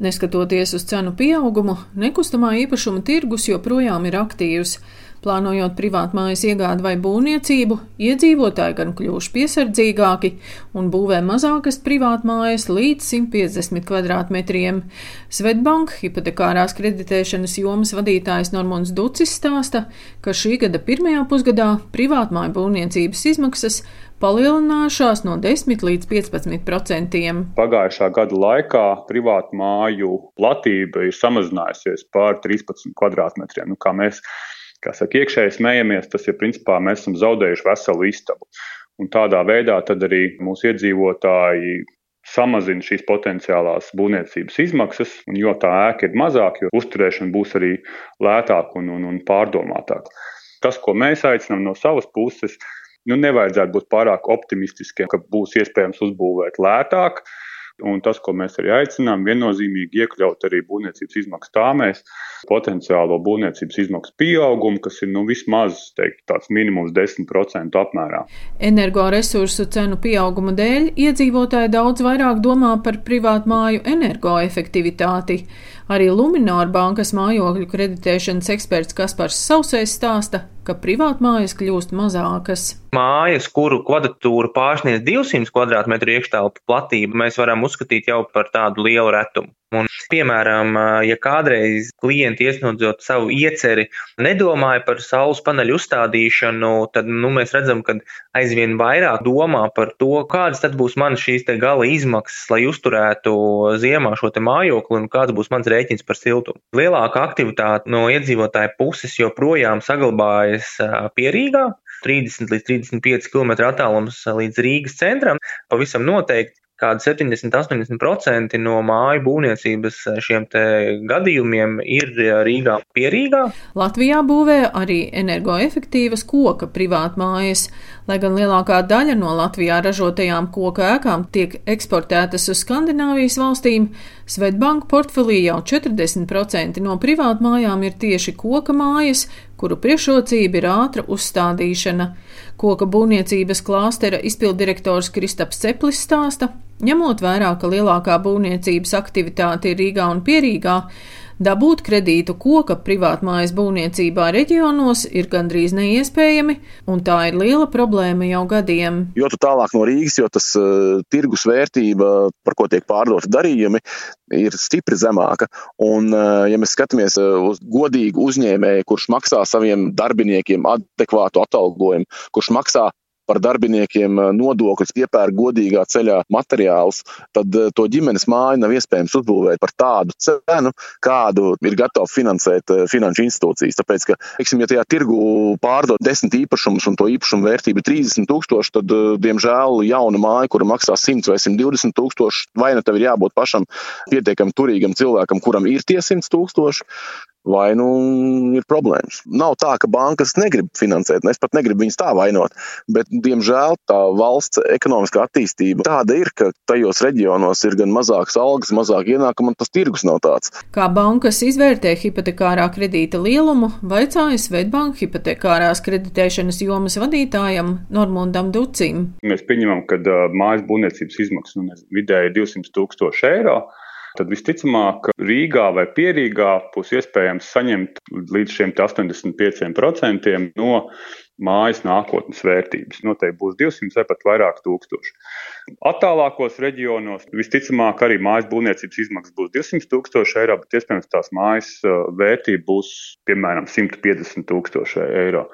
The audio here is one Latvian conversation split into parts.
Neskatoties uz cenu pieaugumu, nekustamā īpašuma tirgus joprojām ir aktīvs. Plānojot privātmājas iegādi vai būvniecību, iedzīvotāji gan kļuvuši piesardzīgāki un būvē mazākas privātmājas līdz 150 kvadrātmetriem. Svetbank hipotekārās kreditēšanas jomas vadītājs Normons Ducis stāsta, ka šī gada pirmajā pusgadā privātmāju būvniecības izmaksas palielinājušās no 10 līdz 15 procentiem. Pagājušā gada laikā privātu māju platība ir samazinājusies par 13 kvadrātmetriem. Nu, kā saka, iekšēji smējamies, tas ir principā mēs esam zaudējuši veselu istabu. Un tādā veidā arī mūsu iedzīvotāji samazina šīs potenciālās būvniecības izmaksas, un jo tā ēka ir mazāka, jo uzturēšana būs arī lētāka un, un, un pārdomātāka. Tas, ko mēs aicinām no savas puses, nu, nevajadzētu būt pārāk optimistiskiem, ka būs iespējams uzbūvēt lētāk. Un tas, ko mēs arī aicinām, viennozīmīgi iekļaut arī būvniecības izmaksu tāmēs, potenciālo būvniecības izmaksu pieaugumu, kas ir nu, vismaz teikt, tāds minimums 10% apmērā. Energoresursu cenu pieauguma dēļ iedzīvotāji daudz vairāk domā par privātu māju energoefektivitāti. Arī Lunāra bankas mājokļu kreditēšanas eksperts Kaspars Sausais stāsta, ka privātmājas kļūst mazākas. Mājas, kuru kvadratūra pārsniedz 200 km2 iekštelpu platību, mēs varam uzskatīt jau par tādu lielu retumu. Un, piemēram, ja kādreiz klienti iesniedzot savu ieceri, nedomāja par saules paneļu uzstādīšanu, tad nu, mēs redzam, ka aizvien vairāk domā par to, kādas būs manas šīs gala izmaksas, lai uzturētu ziemā šo mājokli un kāds būs mans rēķins par siltumu. Lielāka aktivitāte no iedzīvotāja puses joprojām saglabājas pierīgā. 30 līdz 35 km attālums līdz Rīgas centram. Pavisam noteikti kādi 70-80% no māju būvniecības eh, šiem gadījumiem ir eh, Rīgā pierīgā. Latvijā būvē arī energoefektīvas koka privātmājas, lai gan lielākā daļa no Latvijā ražotajām koka ēkām tiek eksportētas uz Skandināvijas valstīm. Svetbanku portfelī jau 40% no privātmājām ir tieši koka mājas, kuru priekšrocība ir ātra uzstādīšana. Koka būvniecības klāstera izpildirektors Kristaps Ceplis stāsta, ņemot vērā, ka lielākā būvniecības aktivitāte ir Rīgā un Pierīgā, Dabūt kredītu koka privātmājas būvniecībā reģionos ir gandrīz neiespējami, un tā ir liela problēma jau gadiem. Jo tālāk no Rīgas, jo tas uh, tirgus vērtība, par ko tiek pārdoti darījumi, ir stipri zemāka. Un, uh, ja mēs skatāmies uh, uz godīgu uzņēmēju, kurš maksā saviem darbiniekiem adekvātu atalgojumu, kurš maksā par darbiniekiem eh, nodokļus, iepērk godīgā ceļā materiālus, tad eh, to ģimenes māju nav iespējams uzbūvēt par tādu cenu, kādu ir gatava finansēt eh, finanšu institūcijas. Tāpēc, ka, teiksim, ja tajā tirgu pārdod desmit īpašumus un to īpašumu vērtība ir 30 tūkstoši, tad, diemžēl, jauna māja, kura maksā 100 vai 120 tūkstoši, vai nu tev ir jābūt pašam pietiekami turīgam cilvēkam, kuram ir tie 100 tūkstoši, vai nu ir problēmas. Nav tā, ka bankas negrib finansēt, un es pat negribu viņus tā vainot, bet, diemžēl, tā valsts ekonomiskā attīstība tāda ir, ka tajos reģionos ir gan mazākas algas, mazāk ienākumu, un tas tirgus nav tāds. Kā bankas izvērtē hipotekārā kredīta lielumu, vaicāja Svetbanka hipotekārās kreditēšanas jomas vadītājam Normundam Ducim. Mēs pieņemam, ka mājas būvniecības izmaksas nu, vidēji 200 tūkstoši eiro tad visticamāk Rīgā vai Pierīgā būs iespējams saņemt līdz šiem 85% no mājas nākotnes vērtības. Noteikti būs 200 vai pat vairāk tūkstoši. Attālākos reģionos visticamāk arī mājas būvniecības izmaksas būs 200 tūkstoši eiro, bet iespējams tās mājas uh, vērtība būs piemēram 150 tūkstoši eiro.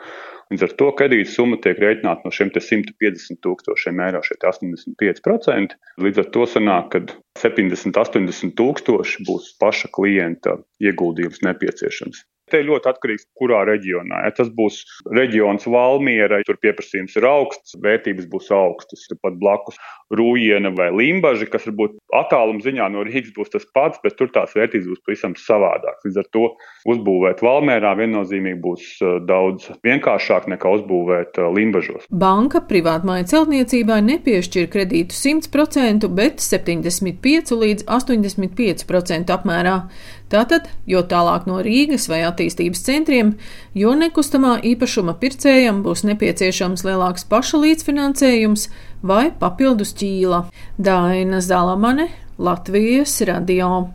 Līdz ar to kredīta summa tiek rēķināta no šiem 150 tūkstošiem eiro, šie 85%. Līdz ar to sanāk, ka 70, 80 tūkstoši būs paša klienta ieguldījums nepieciešams. Te ļoti atkarīgs, kurā reģionā. Ja tas būs reģions Valmiera, tur pieprasījums ir augsts, vērtības būs augstas. Turpat blakus Rūjiena vai Limbaži, kas varbūt attāluma ziņā no Rīgas būs tas pats, bet tur tās vērtības būs pavisam savādākas. Līdz ar to uzbūvēt Valmērā viennozīmīgi būs uh, daudz vienkāršāk nekā uzbūvēt uh, Limbažos. Banka privātmāja celtniecībai nepiešķir kredītu 100%, bet 75 līdz 85% apmērā. Tātad, jo tālāk no Rīgas vai attīstības centriem, jo nekustamā īpašuma pircējam būs nepieciešams lielāks paša līdzfinansējums vai papildus ķīla. Daina Zalamane, Latvijas radio.